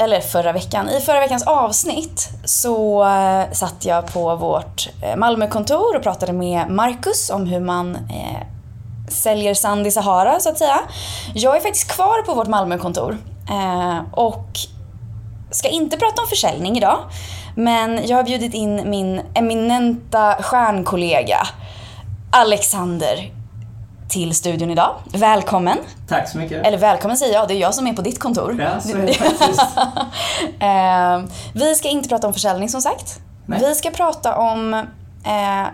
eller förra veckan, i förra veckans avsnitt så eh, satt jag på vårt eh, Malmökontor och pratade med Marcus om hur man eh, säljer sand i Sahara så att säga. Jag är faktiskt kvar på vårt Malmökontor eh, och ska inte prata om försäljning idag. Men jag har bjudit in min eminenta stjärnkollega Alexander till studion idag. Välkommen! Tack så mycket. Eller välkommen säger jag, det är jag som är på ditt kontor. Ja, så är det faktiskt. Eh, vi ska inte prata om försäljning som sagt. Nej. Vi ska prata om eh,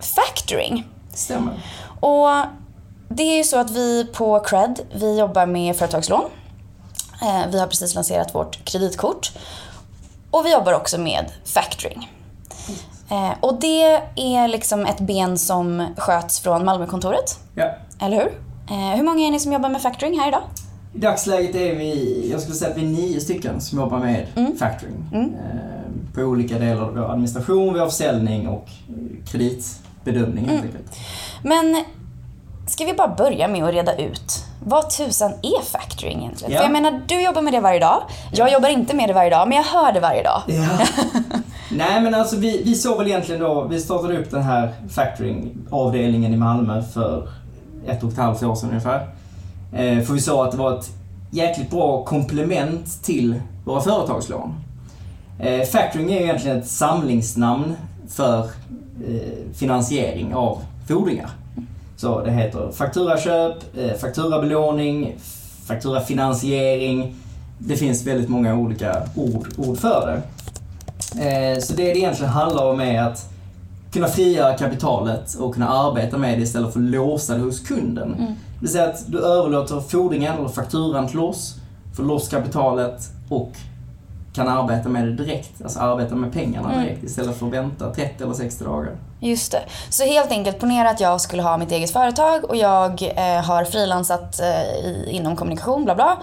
factoring. Stämmer. Och det är ju så att vi på Cred, vi jobbar med företagslån. Eh, vi har precis lanserat vårt kreditkort. Och vi jobbar också med factoring. Eh, och det är liksom ett ben som sköts från Malmökontoret, Ja. eller hur? Eh, hur många är ni som jobbar med factoring här idag? I dagsläget är vi, jag skulle säga att vi är nio stycken som jobbar med Mm. factoring. Mm. Eh, på olika delar av vår administration, har försäljning och kreditbedömning helt Mm. enkelt. Men ska vi bara börja med att reda ut vad tusan är factoring egentligen? Ja. För jag menar, du jobbar med det varje dag. Jag jobbar inte med det varje dag, men jag hör det varje dag. Ja. Nej men alltså vi, vi såg väl egentligen då, vi startade upp den här factoring-avdelningen i Malmö för ett och ett halvt år sedan ungefär. Eh, för vi såg att det var ett jäkligt bra komplement till våra företagslån. Eh, factoring är egentligen ett samlingsnamn för eh, finansiering av fordringar. Så det heter fakturaköp, eh, fakturabelåning, fakturafinansiering. Det finns väldigt många olika ord, ord för det. Eh, Så det det egentligen handlar om är att kunna frigöra kapitalet och kunna arbeta med det istället för att låsa det hos kunden. Mm. Det vill säga att du överlåter fordringen eller fakturan till oss, får loss kapitalet och kan arbeta med det direkt. Alltså arbeta med pengarna Mm. direkt istället för att vänta 30 eller 60 dagar. Just det. Så helt enkelt, ponera att jag skulle ha mitt eget företag och jag eh, har frilansat eh, inom kommunikation, bla bla.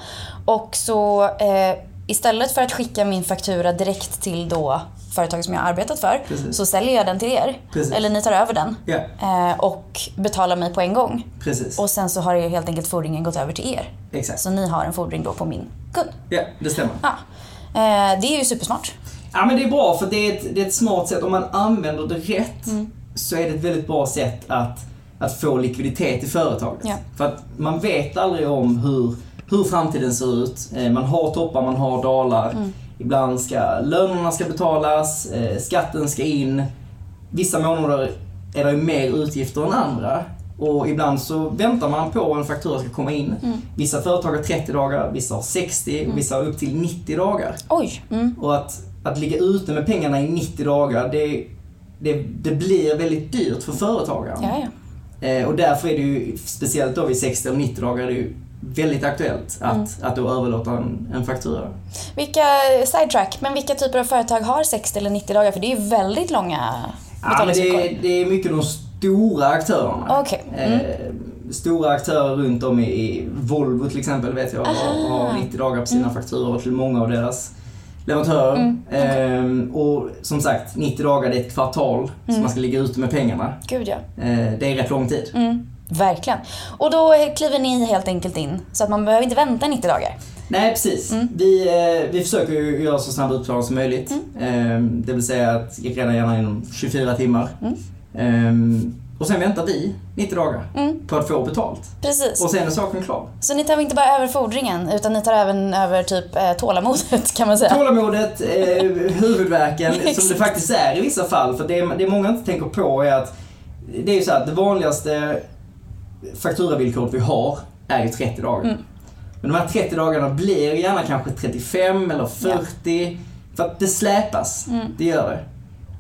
Och så eh, istället för att skicka min faktura direkt till då företaget som jag har arbetat för Precis. så säljer jag den till er. Precis. Eller ni tar över den eh, och betalar mig på en gång. precis. Och sen så har ju helt enkelt fordringen gått över till er. Exakt. Så ni har en fordring då på min kund. Ja, det stämmer. Ja. Eh, det är ju supersmart. Ja men det är bra för det är ett, det är ett smart sätt. Om man använder det rätt Mm. så är det ett väldigt bra sätt att, att få likviditet i företaget. Ja. För att man vet aldrig om hur, hur framtiden ser ut. Eh, Man har toppar, man har dalar. Mm. Ibland ska lönerna ska betalas, eh, skatten ska in. Vissa månader är det mer utgifter än andra. Och ibland så väntar man på att en faktura ska komma in. Mm. Vissa företag har 30 dagar, vissa har 60 och vissa har upp till 90 dagar. Oj. Mm. Och att, att ligga ute med pengarna i 90 dagar, det, det, det blir väldigt dyrt för företagaren. Ja, ja. Eh, och därför är det ju, speciellt då vid 60 eller 90 dagar, är det ju väldigt aktuellt att, Mm. att då överlåta en, en faktura. Vilka, sidetrack, men vilka typer av företag har 60 eller 90 dagar? För det är ju väldigt långa Ja, betalningsvillkor. det, är- det är mycket de stora aktörerna. Okej. Mm. Eh, stora aktörer runt om i, Volvo till exempel vet jag har, har 90 dagar på sina fakturor till många av deras leverantörer. Mm, Ehm, och som sagt, 90 dagar det är ett kvartal Mm. som man ska ligga ute med pengarna. Gud ja. Eh, det är rätt lång tid. Mm. Verkligen. Och då kliver ni helt enkelt in, så att man behöver inte vänta 90 dagar. Nej, precis. Mm. Vi, eh, vi försöker ju göra så snabb utbetalning som möjligt. Mm. Ehm, det vill säga att redan gärna inom 24 timmar. Mm. Ehm, och sen väntar vi 90 dagar Mm. på att få betalt. Precis. Och sen är saken klar. Så ni tar inte bara över fordringen, utan ni tar även över typ eh, tålamodet kan man säga. Tålamodet, eh, huvudvärken, som det faktiskt är i vissa fall. För det, det många inte tänker på är att det är ju så att det vanligaste fakturavillkoret vi har är ju 30 dagar. Mm. Men de här 30 dagarna blir gärna kanske 35 eller 40. För att det släpas. Mm. Det gör det.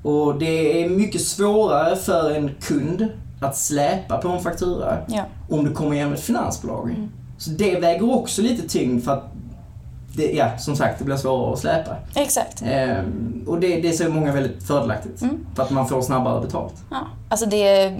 Och det är mycket svårare för en kund att släpa på en faktura Ja. om du kommer igenom ett finansbolag. Mm. Så det väger också lite tyngd för att det, ja, som sagt, det blir svårare att släpa. Exakt. Ehm, och det, det ser många väldigt fördelaktigt. Mm. För att man får snabbare betalt. Ja. Alltså det,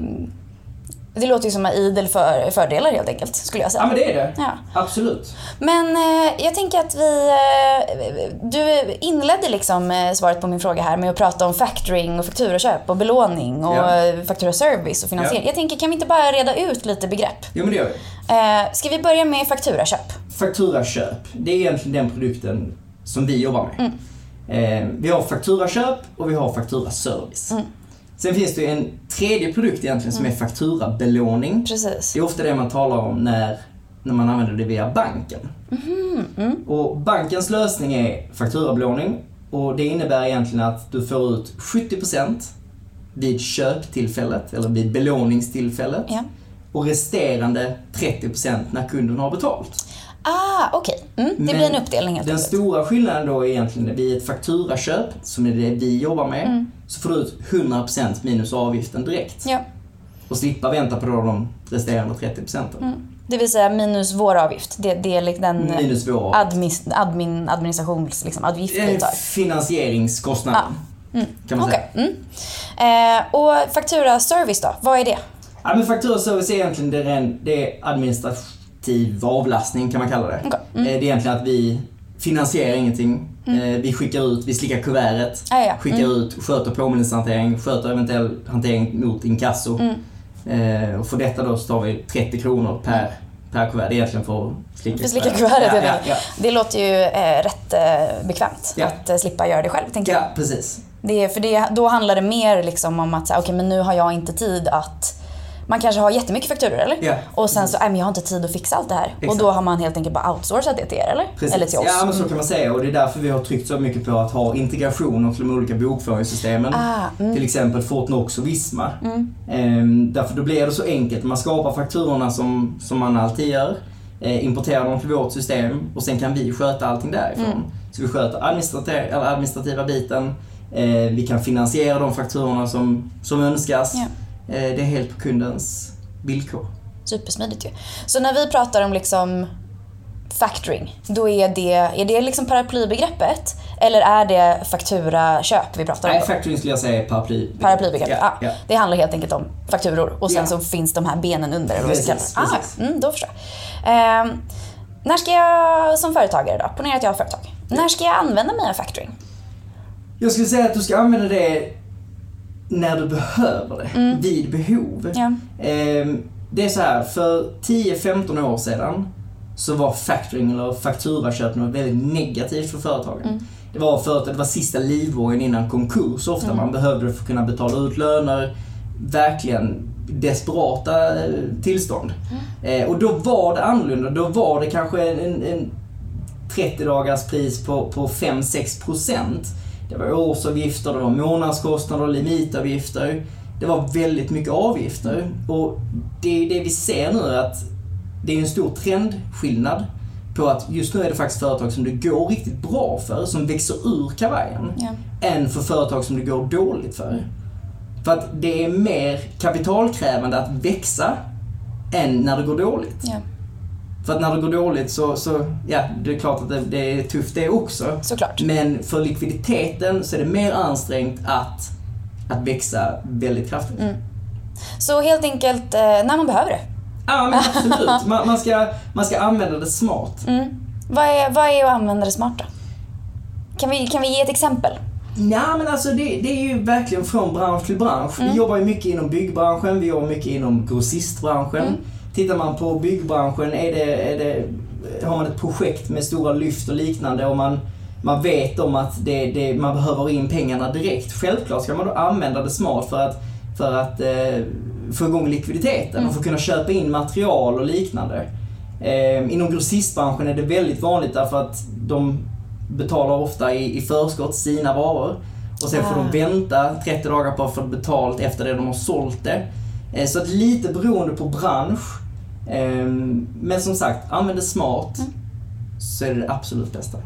det låter ju som en idel för, fördelar helt enkelt, skulle jag säga. Ja men det är det. Ja. Absolut. Men eh, jag tänker att vi... Eh, du inledde liksom eh, svaret på min fråga här med att prata om factoring och fakturaköp och belåning och Ja. fakturaservice och finansiering. Ja. Jag tänker, kan vi inte bara reda ut lite begrepp? Jo men det gör vi. Eh, ska vi börja med fakturaköp? Fakturaköp, det är egentligen den produkten som vi jobbar med. Eh, vi har fakturaköp och vi har fakturaservice. Sen finns det en tredje produkt egentligen som är fakturabelåning. Precis. Det är ofta det man talar om när, när man använder det via banken. Och bankens lösning är fakturabelåning och det innebär egentligen att du får ut 70% vid köptillfället eller vid belåningstillfället Ja. och resterande 30% när kunden har betalt. Ah, okej. Mm, det Men blir en uppdelning helt Den stora skillnaden då är egentligen vid ett fakturaköp, som är det vi jobbar med, så får du ut 100% minus avgiften direkt. Ja. Och slippa vänta på de resterande 30 procenten. Det vill säga minus vår avgift. Det, det är liksom den Minus vår admin, admin, administrations liksom, vi tar. finansieringskostnaden. Kan man säga. Okej. Mm. Eh, och fakturaservice då? Vad är det? Ja, men fakturaservice är egentligen det, det är administrativ avlastning kan man kalla det. Okej. Eh, Det är egentligen att vi finansierar ingenting. Eh, Vi skickar ut, vi slickar kuvertet, Ah, ja. skickar ut, sköter påminnelsehantering, sköter eventuell hantering mot inkasso. Eh, Och för detta då så tar vi 30 kronor per, per kuvert. Det är egentligen för att slicka För slicka kuvertet ja, ja. Det låter ju eh, rätt eh, bekvämt att eh, slippa göra det själv, tänker jag. ja, precis. Det för det, då handlar det mer liksom om att, okej men nu har jag inte tid att man kanske har jättemycket fakturor eller? Ja, och sen så, nej men jag har inte tid att fixa allt det här. Och Exakt. då har man helt enkelt bara outsourcat det till er eller? Precis. Eller till oss. Ja, men så Mm. kan man säga. Och det är därför vi har tryckt så mycket på att ha integrationer till de olika bokföringssystemen. Ah, mm. Till exempel Fortnox och Visma. Ehm, därför då blir det så enkelt. Man skapar fakturorna som, som man alltid gör. Eh, importerar dem till vårt system och sen kan vi sköta allting därifrån. Mm. Så vi sköter administrativa, administrativa biten. Eh, vi kan finansiera de fakturorna som, som önskas. Ja. Eh, det är helt på kundens villkor. Supersmidigt ju. Så när vi pratar om liksom factoring, då är det, är det liksom paraplybegreppet? Eller är det fakturaköp vi pratar om? Nej, factoring skulle jag säga är paraply. Paraplybegreppet, ja, ja. Det handlar helt enkelt om fakturor och sen Ja. så finns de här benen under. eller Precis, precis. Ah, mm, då förstår jag. Ehm, när ska jag som företagare då, ponera att jag har företag. När ska jag använda mig av factoring? Jag skulle säga att du ska använda det när du behöver det, vid behov. Ja. Ehm, Det är så här, för 10-15 år sedan så var factoring eller fakturaköp något väldigt negativt för företagen. Det var för att det var sista livbågen innan konkurs ofta. Man behövde det för att kunna betala ut löner. Verkligen desperata eh, tillstånd. Eh, och då var det annorlunda. Då var det kanske en, en 30 dagars pris på, på 5-6 procent. Det var årsavgifter, det var månadskostnader, limitavgifter. Det var väldigt mycket avgifter. Och det är det vi ser nu att det är en stor trendskillnad på att just nu är det faktiskt företag som det går riktigt bra för, som växer ur kavajen, Ja. än för företag som det går dåligt för. För att det är mer kapitalkrävande att växa än när det går dåligt. Ja, För att när det går dåligt så, så ja, det är klart att det, det är tufft det också. såklart. Men för likviditeten så är det mer ansträngt att, att växa väldigt kraftigt. Mm. Så helt enkelt eh, när man behöver det. Ja, men absolut. Man, man, ska, man ska använda det smart. Mm. Vad, är, vad är att använda det smart då? Kan vi, kan vi ge ett exempel? Nej, men alltså det, det är ju verkligen från bransch till bransch. Mm. Vi jobbar ju mycket inom byggbranschen, vi jobbar mycket inom grossistbranschen. Mm. Tittar man på byggbranschen, är det, är det, har man ett projekt med stora lyft och liknande och man, man vet om att det, det, man behöver in pengarna direkt. Självklart ska man då använda det smart för att, för att eh, få igång likviditeten Mm. och få kunna köpa in material och liknande. Eh, inom grossistbranschen är det väldigt vanligt därför att de betalar ofta i, i förskott sina varor. Och sen får Ah. de vänta 30 dagar på att få betalt efter det de har sålt det. Eh, så att lite beroende på bransch. Eh, men som sagt, använd det smart. Så är det det absolut bästa.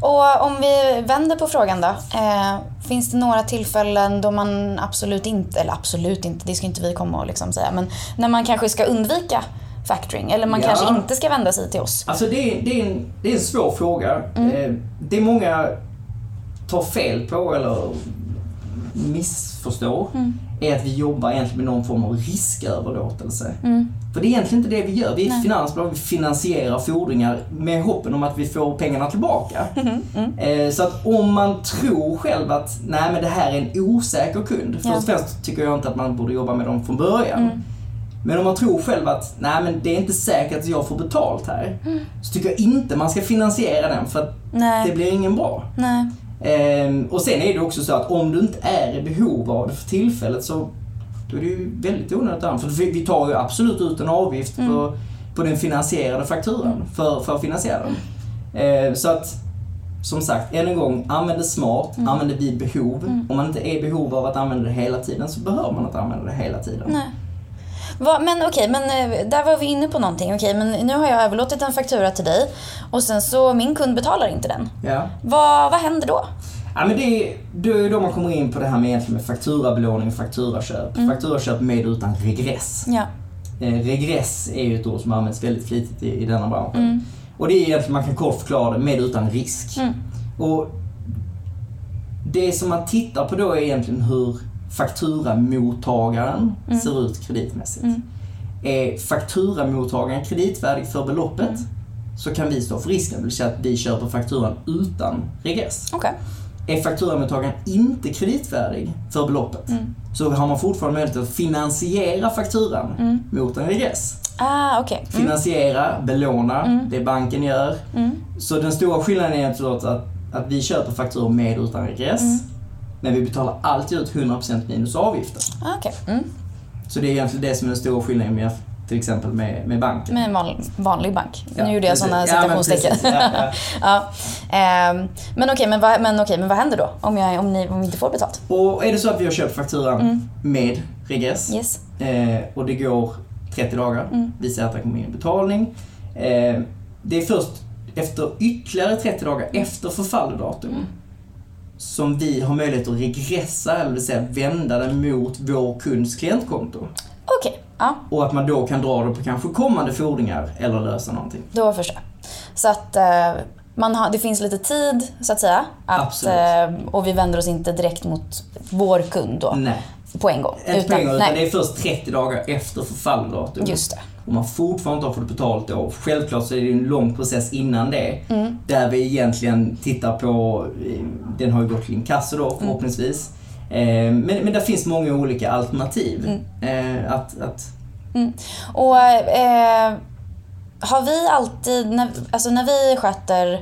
Och om vi vänder på frågan då. Eh, finns det några tillfällen då man absolut inte, eller absolut inte, det ska inte vi komma och liksom säga, men när man kanske ska undvika factoring eller man Ja. kanske inte ska vända sig till oss? Alltså det är, det är, en, det är en svår fråga. Eh, det många tar fel på eller missförstår är att vi jobbar egentligen med någon form av risköverlåtelse. För det är egentligen inte det vi gör. Vi är ett finansbolag, vi finansierar fordringar med hoppen om att vi får pengarna tillbaka. Eh, Så att om man tror själv att nej men det här är en osäker kund. Först Ja. och främst tycker jag inte att man borde jobba med dem från början. Men om man tror själv att nej men det är inte säkert att jag får betalt här. Så tycker jag inte man ska finansiera den för att Nej. det blir ingen bra. Nej. Ehm, och sen är det också så att om du inte är i behov av det för tillfället så då är det ju väldigt onödigt att För vi tar ju absolut ut en avgift på, på den finansierade fakturan för, för att finansiera den. Ehm, så att som sagt, än en gång, använd det smart, använd det vid behov. Om man inte är i behov av att använda det hela tiden så behöver man inte använda det hela tiden. Nej. Va, men okej, men eh, där var vi inne på någonting. Okej, men nu har jag överlåtit en faktura till dig och sen så min kund betalar inte den. Ja. Vad, vad händer då? Ja, men det är då, är då man kommer in på det här med, egentligen med fakturabelåning och fakturaköp. Fakturaköp med utan regress. Ja. Eh, regress är ju ett ord som används väldigt flitigt i, i denna branschen. Mm. Och det är egentligen, man kan kort förklara det, med utan risk. Mm. Och det som man tittar på då är egentligen hur fakturamottagaren Mm. ser ut kreditmässigt. Är fakturamottagaren kreditvärdig för beloppet Mm. så kan vi stå för risken, det vill säga att vi köper fakturan utan regress. Okej. Är fakturamottagaren inte kreditvärdig för beloppet Mm. så har man fortfarande möjlighet att finansiera fakturan Mm. mot en regress. Ah, okej. Mm. Finansiera, belåna, det banken gör. Mm. Så den stora skillnaden är att, att vi köper fakturor med utan regress. Men vi betalar alltid ut 100% minus avgiften. Ah, okej. Mm. Så det är egentligen det som är den stora skillnaden med till exempel med, med banken. Med en van, vanlig bank. Ja, nu gjorde jag sådana Ja, men citationstecken. Ja, ja. Ehm, men okej, men, vad, men, okej, men vad händer då om, jag, om, ni, om vi inte får betalt? Och är det så att vi har köpt fakturan Mm. med regress Yes. eh, och det går 30 dagar, Mm. vi säger att det kommer in en betalning. Eh, det är först efter ytterligare 30 dagar efter förfallodatum Mm. Som vi har möjlighet att regressa, eller vill säga vända den mot vår kunds klientkonto. Okej, ja. Och att man då kan dra det på kanske kommande fordringar eller lösa någonting. Då förstår jag. Så att eh, man har, det finns lite tid, så att säga. Att, eh, och vi vänder oss inte direkt mot vår kund då, Nej, på en gång. inte på en gång, utan nej, det är först 30 dagar efter förfallodatum. just det. Om man fortfarande inte har fått betalt då, självklart så är det en lång process innan det. Mm. Där vi egentligen tittar på, eh, den har ju gått till inkasso Mm. då förhoppningsvis. Eh, Men, men där finns många olika alternativ. Mm. Eh, Att, att, Och eh, har vi alltid, när, alltså när vi sköter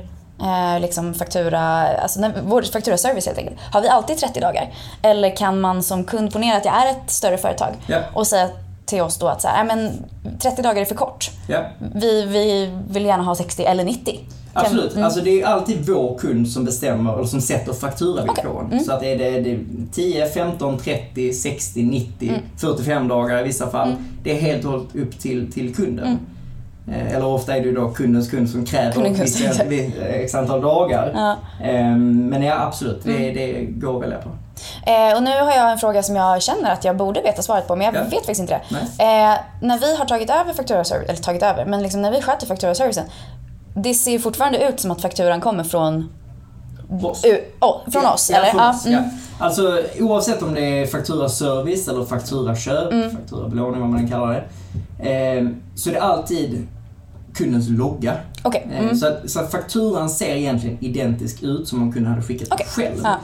eh, liksom faktura, alltså när, vår fakturaservice helt enkelt, har vi alltid 30 dagar? Eller kan man som kund, ponera att jag är ett större företag Ja. och säga till oss då att så här, "Nej, men 30 dagar är för kort. ja, Vi, vi vill gärna ha 60 eller 90. Kan- absolut. mm. Alltså det är alltid vår kund som bestämmer, eller som sätter fakturavillkoren. Okej. Mm. Så att är det, det är 10, 15, 30, 60, 90, Mm. 45 dagar i vissa fall. Det är helt och hållet upp till, till kunden. Mm. Eh, Eller ofta är det då kundens kund som kräver kund, vissa, x antal dagar. Ja. Ehm, Men ja, absolut. Det, Mm. det går att välja på. Eh, och nu har jag en fråga som jag känner att jag borde veta svaret på men jag Ja. vet faktiskt inte det. Eh, när vi har tagit över fakturaservice, eller tagit över, men liksom när vi sköter fakturaservicen. Det ser fortfarande ut som att fakturan kommer från, Oss. u, oh, från oss, ja, eller? Från oss, mm. ja. Alltså oavsett om det är fakturaservice eller fakturaköp, Mm. fakturabelåning vad man kallar det. ehm, Så är det alltid kundens logga. Okej. Eh, Mm. Så, att, så att fakturan ser egentligen identisk ut som om kunden hade skickat den själv. Ja.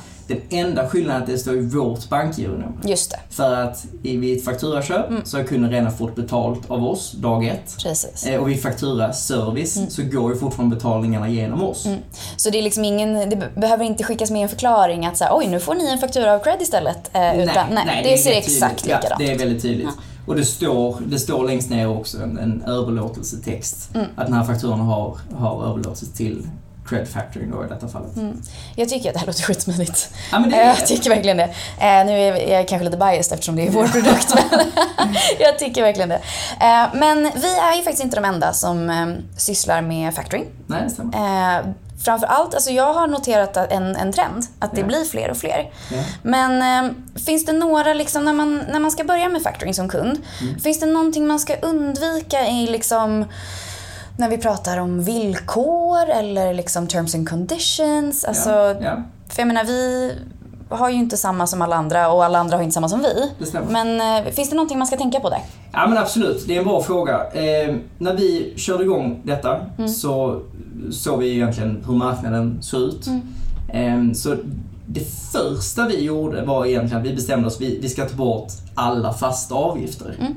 Den enda skillnaden är att det står i vårt bankgironummer. Just det, För att i- vid ett fakturaköp Mm. så har kunden redan fått betalt av oss dag ett. precis. Eh, Och vid fakturaservice så går ju fortfarande betalningarna genom oss. Mm. Så det är liksom ingen, det be- behöver inte skickas med en förklaring att säga oj nu får ni en faktura av cred istället. Eh, utan, nej, det, är ser exakt likadant Ja, det är ut. väldigt tydligt. Och det står, det står längst ner också en, en överlåtelsetext. Mm. Att den här fakturan har, har överlåtits till Cred Factoring då i detta fallet. Mm. Jag tycker att det här låter skitsmidigt. Ja, det Jag tycker verkligen det. Eh, nu är jag kanske lite biased eftersom det är vår produkt. Men jag tycker verkligen det. Eh, men vi är ju faktiskt inte de enda som eh, sysslar med factoring. nej, det stämmer. Eh, framförallt, alltså jag har noterat en, en trend, att det Ja. blir fler och fler. Ja. Men eh, finns det några, liksom, när, man, när man ska börja med factoring som kund, Mm. finns det någonting man ska undvika i liksom när vi pratar om villkor eller liksom terms and conditions? Alltså, ja, ja, För jag menar, vi har ju inte samma som alla andra och alla andra har inte samma som vi. Men eh, finns det någonting man ska tänka på där? Ja men absolut, det är en bra fråga. Eh, när vi körde igång detta Mm. så såg vi egentligen hur marknaden såg ut. Mm. Eh, så det första vi gjorde var egentligen att vi bestämde oss, vi, vi ska ta bort alla fasta avgifter. Mm.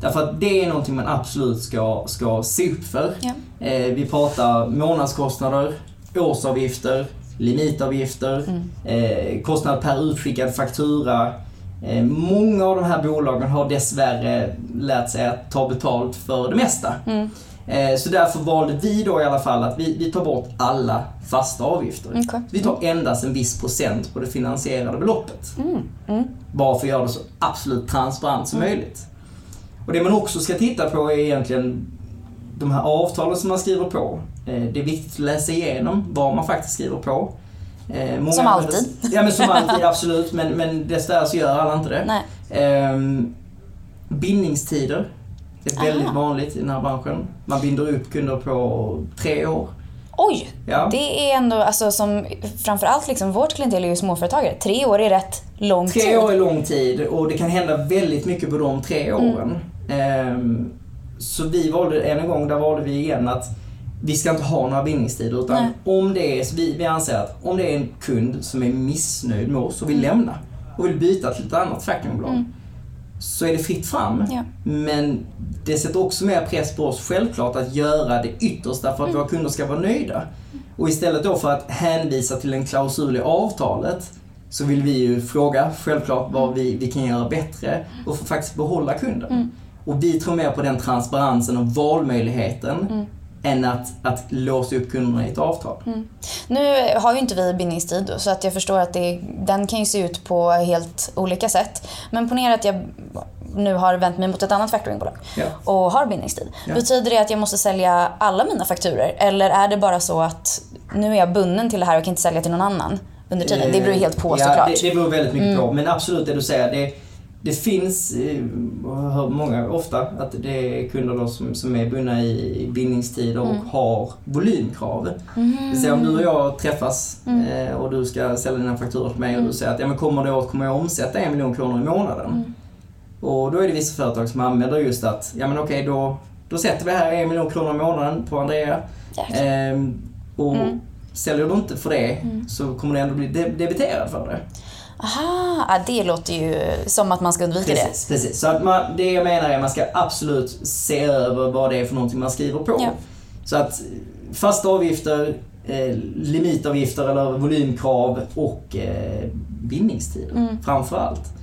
Därför att det är någonting man absolut ska, ska se upp för. Ja. Eh, vi pratar månadskostnader, årsavgifter, limitavgifter, Mm. eh, kostnad per utskickad faktura. Eh, många av de här bolagen har dessvärre lärt sig att ta betalt för det mesta. Mm. Eh, så därför valde vi då i alla fall att vi, vi tar bort alla fasta avgifter. Okej. Vi tar endast en viss procent på det finansierade beloppet. Mm. Mm. Bara för att göra det så absolut transparent som möjligt. Och det man också ska titta på är egentligen de här avtalen som man skriver på. Eh, Det är viktigt att läsa igenom vad man faktiskt skriver på. Eh, många Som använder- alltid. Ja men som alltid, absolut. Men, men dessvärre så gör alla inte det. Nej. Ehm, bindningstider. Är väldigt Aha. vanligt i den här branschen. Man binder upp kunder på tre år. Oj! Ja. Det är ändå, alltså som framförallt liksom vårt klientel är ju småföretagare. Tre år är rätt lång Tre tid. år är lång tid och det kan hända väldigt mycket på de tre åren. Ehm, så vi valde, än en gång, där valde vi igen att vi ska inte ha några bindningstider utan Nej. om det är, så vi, vi anser att om det är en kund som är missnöjd med oss och vill lämna och vill byta till ett annat factoringbolag så är det fritt fram. Ja. Men det sätter också mer press på oss självklart att göra det yttersta för att våra kunder ska vara nöjda. Och istället då för att hänvisa till en klausul i avtalet så vill vi ju fråga självklart vad vi, vi kan göra bättre och få faktiskt behålla kunden. Och vi tror mer på den transparensen och valmöjligheten än att, att låsa upp kunderna i ett avtal. Nu har ju inte vi bindningstid så att jag förstår att det, den kan ju se ut på helt olika sätt. Men ponera att jag nu har vänt mig mot ett annat factoringbolag Ja. och har bindningstid. Ja. Betyder det att jag måste sälja alla mina fakturer eller är det bara så att nu är jag bunden till det här och kan inte sälja till någon annan under tiden? Det beror helt på ja, såklart. Mm. Det, det beror väldigt mycket på. Men absolut det du säger. Det, det finns, eh, jag hör många ofta, att det är kunder då som, som är bundna i bindningstider och Mm. har volymkrav. Det vill säga om du och jag träffas Mm. eh, och du ska sälja dina fakturor till mig och du säger att ja, men kommer det åt kommer jag omsätta en miljon kronor i månaden. Mm. Och då är det vissa företag som använder just att, ja men okej då, då sätter vi här en miljon kronor i månaden på Andrea. Ehm, och Mm. säljer du inte för det så kommer du ändå bli de- debiterad för det. Aha, det låter ju som att man ska undvika det. Precis, precis. Så att man, det jag menar är att man ska absolut se över vad det är för någonting man skriver på. Ja. Så att fasta avgifter, eh, limitavgifter eller volymkrav och eh, bindningstider Mm. framför allt.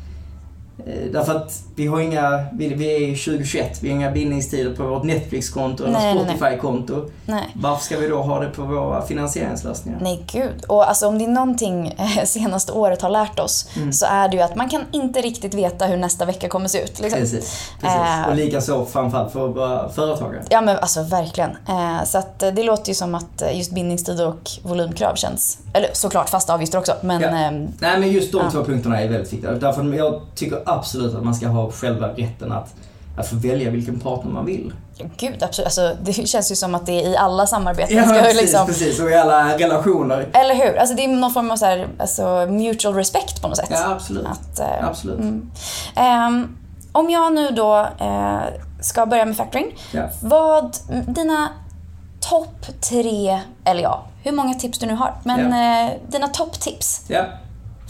Eh, därför att vi har inga, vi, vi är i 2021, vi har inga bindningstider på vårt Netflix-konto eller. Spotify-konto. Varför ska vi då ha det på våra finansieringslösningar? Nej gud. Och alltså om det är någonting eh, senaste året har lärt oss Mm. så är det ju att man kan inte riktigt veta hur nästa vecka kommer se ut. Liksom. Precis. precis. Eh. Och likaså framförallt för våra företagare. Ja men alltså verkligen. Eh, så att eh, det låter ju som att eh, just bindningstid och volymkrav känns, eller såklart fasta avgifter också men Ja. ehm, Nej men just de Ja. två punkterna är väldigt viktiga. Därför jag tycker absolut att man ska ha själva rätten att, att få välja vilken partner man vill. gud absolut. Alltså, det känns ju som att det är i alla samarbeten Ja ska precis, liksom, precis. Och i alla relationer. Eller hur? Alltså det är någon form av så här, alltså, mutual respect på något sätt. Ja absolut. Att, eh, Absolut. ehm, om jag nu då eh, ska börja med factoring. Ja. Vad, dina topp tre, eller ja, hur många tips du nu har, men eh, dina topptips Ja.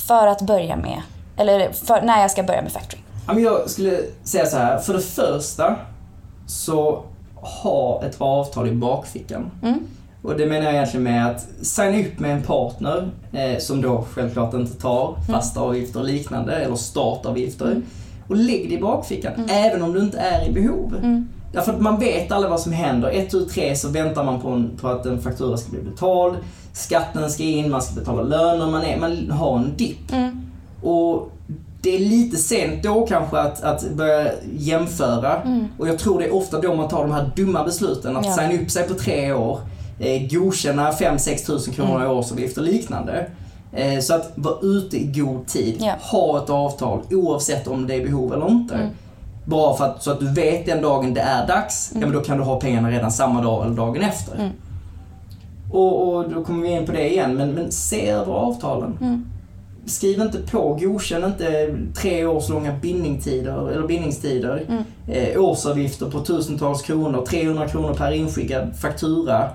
för att börja med, eller för, när jag ska börja med factoring. Jag skulle säga så här. För det första så ha ett avtal i bakfickan. Mm. Och det menar jag egentligen med att signa upp med en partner eh, som då självklart inte tar fasta avgifter och liknande eller startavgifter. Och lägg det i bakfickan även om du inte är i behov. Mm. Därför att man vet aldrig vad som händer. Ett, tu, tre så väntar man på, en, på att en faktura ska bli betald. Skatten ska in, man ska betala löner, man, är, man har en dipp. Mm. Och det är lite sent då kanske att, att börja jämföra. Och jag tror det är ofta då man tar de här dumma besluten. Att Ja. signa upp sig på tre år, eh, godkänna 5-6 tusen kronor i årsavgift och liknande. Eh, så att vara ute i god tid. Ja. Ha ett avtal oavsett om det är behov eller inte. Bara för att, så att du vet den dagen det är dags, ja men då kan du ha pengarna redan samma dag eller dagen efter. Och, och då kommer vi in på det igen, men, men se över avtalen. Skriv inte på, godkänn inte tre års långa bindningstider, eller bindningstider. Eh, årsavgifter på tusentals kronor, 300 kronor per inskickad faktura.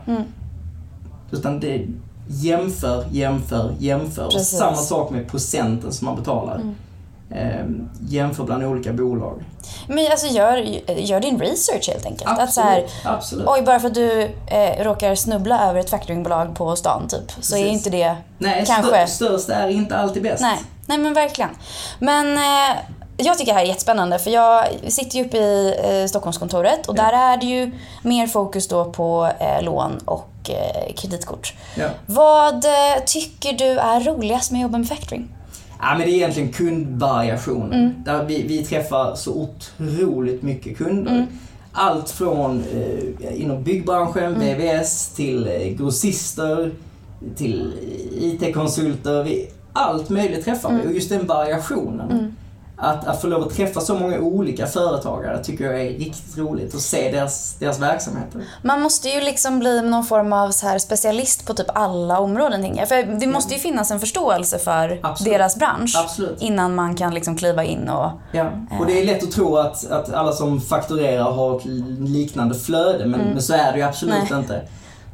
Utan det jämför, jämför, jämför. Och Precis. samma sak med procenten som man betalar. Eh, jämför bland olika bolag. Men alltså gör, gör din research helt enkelt. Absolut. Att så här, absolut. oj bara för att du eh, råkar snubbla över ett factoringbolag på stan typ. Så är Precis. inte det Nej, kanske... stör, störst är inte alltid bäst. Nej, nej men verkligen. Men eh, jag tycker det här är jättespännande för jag sitter ju uppe i eh, Stockholmskontoret och Ja. där är det ju mer fokus då på eh, lån och eh, kreditkort. Ja. Vad eh, tycker du är roligast med att jobba med factoring? Ja, men det är egentligen kundvariationen. Mm. Där vi, vi träffar så otroligt mycket kunder. Mm. Allt från eh, inom byggbranschen, Mm. VVS, till eh, grossister, till IT-konsulter. Allt möjligt träffar vi och just den variationen. Mm. Att, att få lov att träffa så många olika företagare tycker jag är riktigt roligt och se deras, deras verksamheter. Man måste ju liksom bli någon form av så här specialist på typ alla områden. tänker jag. För det måste ju finnas en förståelse för Absolut. deras bransch Absolut. innan man kan liksom kliva in och... Ja, och det är lätt att tro att, att alla som fakturerar har ett liknande flöde, men, men så är det ju absolut Mm. Nej. inte.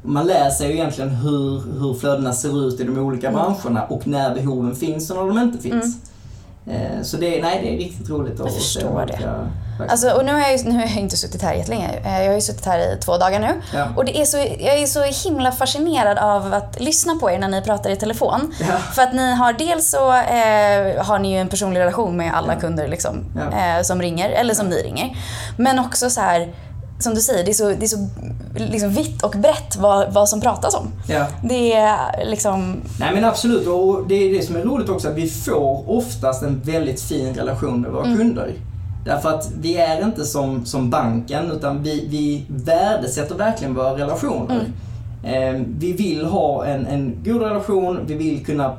Man lär sig ju egentligen hur, hur flödena ser ut i de olika Mm. branscherna och när behoven finns och när de inte finns. Eh, Så det, är- nej, det är riktigt roligt att se förstår det. Alltså, och nu har, jag, ju- nu har jag inte suttit här jättelänge. Eh, Jag har ju suttit här i två dagar nu. Ja. Och det är så, jag är så himla fascinerad av att lyssna på er när ni pratar i telefon. Ja. För att ni har dels så eh, har ni ju en personlig relation med alla kunder liksom, Ja. eh, som ringer, eller som ni ringer. Men också så här, som du säger, det är så, det är så liksom vitt och brett vad, vad som pratas om. Ja. Det är liksom... Nej men absolut, och det är det som är roligt också att vi får oftast en väldigt fin relation med våra kunder. Därför att vi är inte som, som banken utan vi, vi värdesätter verkligen våra relationer. Eh, vi vill ha en, en god relation, vi vill kunna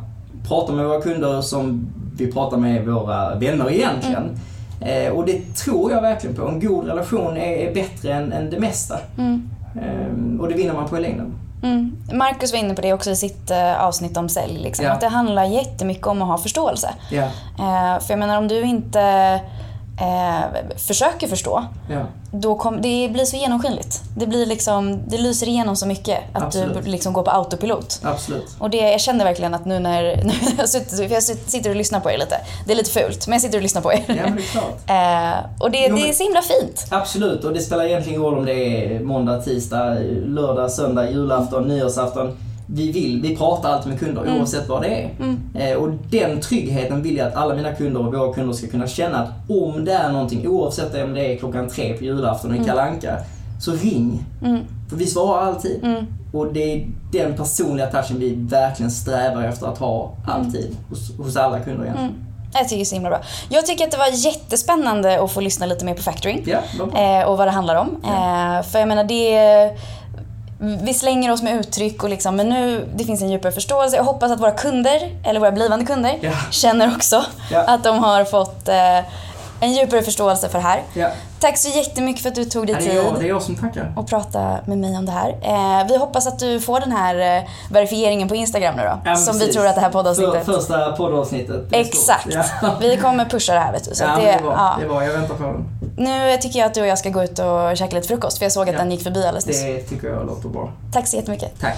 prata med våra kunder som vi pratar med våra vänner egentligen. Eh, och det tror jag verkligen på. En god relation är, är bättre än, än det mesta. Mm. Eh, och det vinner man på i längden. Mm. Marcus var inne på det också i sitt eh, avsnitt om sälj. Liksom, Ja. Att det handlar jättemycket om att ha förståelse. Ja, Eh, för jag menar om du inte eh, försöker förstå, ja. Då kom, det blir så genomskinligt. Det, blir liksom, det lyser igenom så mycket att Absolut. du liksom går på autopilot. absolut. Och det, jag känner verkligen att nu när, nu jag, sitter, jag sitter och lyssnar på er lite. Det är lite fult, men jag sitter och lyssnar på er. Ja, men det är klart. Eh, och det, Jo, det är men- så himla fint. Absolut, och det spelar egentligen ingen roll om det är måndag, tisdag, lördag, söndag, julafton, nyårsafton. Vi vill, vi pratar alltid med kunder Mm. oavsett vad det är. Eh, och den tryggheten vill jag att alla mina kunder och våra kunder ska kunna känna att om det är någonting, oavsett om det är klockan tre på julafton Mm. i Kalle Anka, så ring. För vi svarar alltid. Mm. Och det är den personliga touchen vi verkligen strävar efter att ha alltid hos, hos alla kunder egentligen. Jag tycker det är så himla bra. Jag tycker att det var jättespännande att få lyssna lite mer på factoring. Bra. eh, och vad det handlar om. Eh, för jag menar det vi slänger oss med uttryck och liksom, men nu det finns en djupare förståelse. Jag hoppas att våra kunder, eller våra blivande kunder, Ja. känner också Ja. att de har fått eh, en djupare förståelse för det här. Ja. Tack så jättemycket för att du tog dig tid jag, det är jag som tackar. och prata med mig om det här. Eh, vi hoppas att du får den här eh, verifieringen på Instagram nu då. Ja, som vi precis. tror att det här poddavsnittet... För, första poddavsnittet. Exakt. Ja. Vi kommer pusha det här vet du. Så ja, det, det, är bra. det är bra. Jag väntar på den. Nu tycker jag att du och jag ska gå ut och käka lite frukost för jag såg att den gick förbi alldeles nyss. Det tycker jag låter bra. Tack så jättemycket. Tack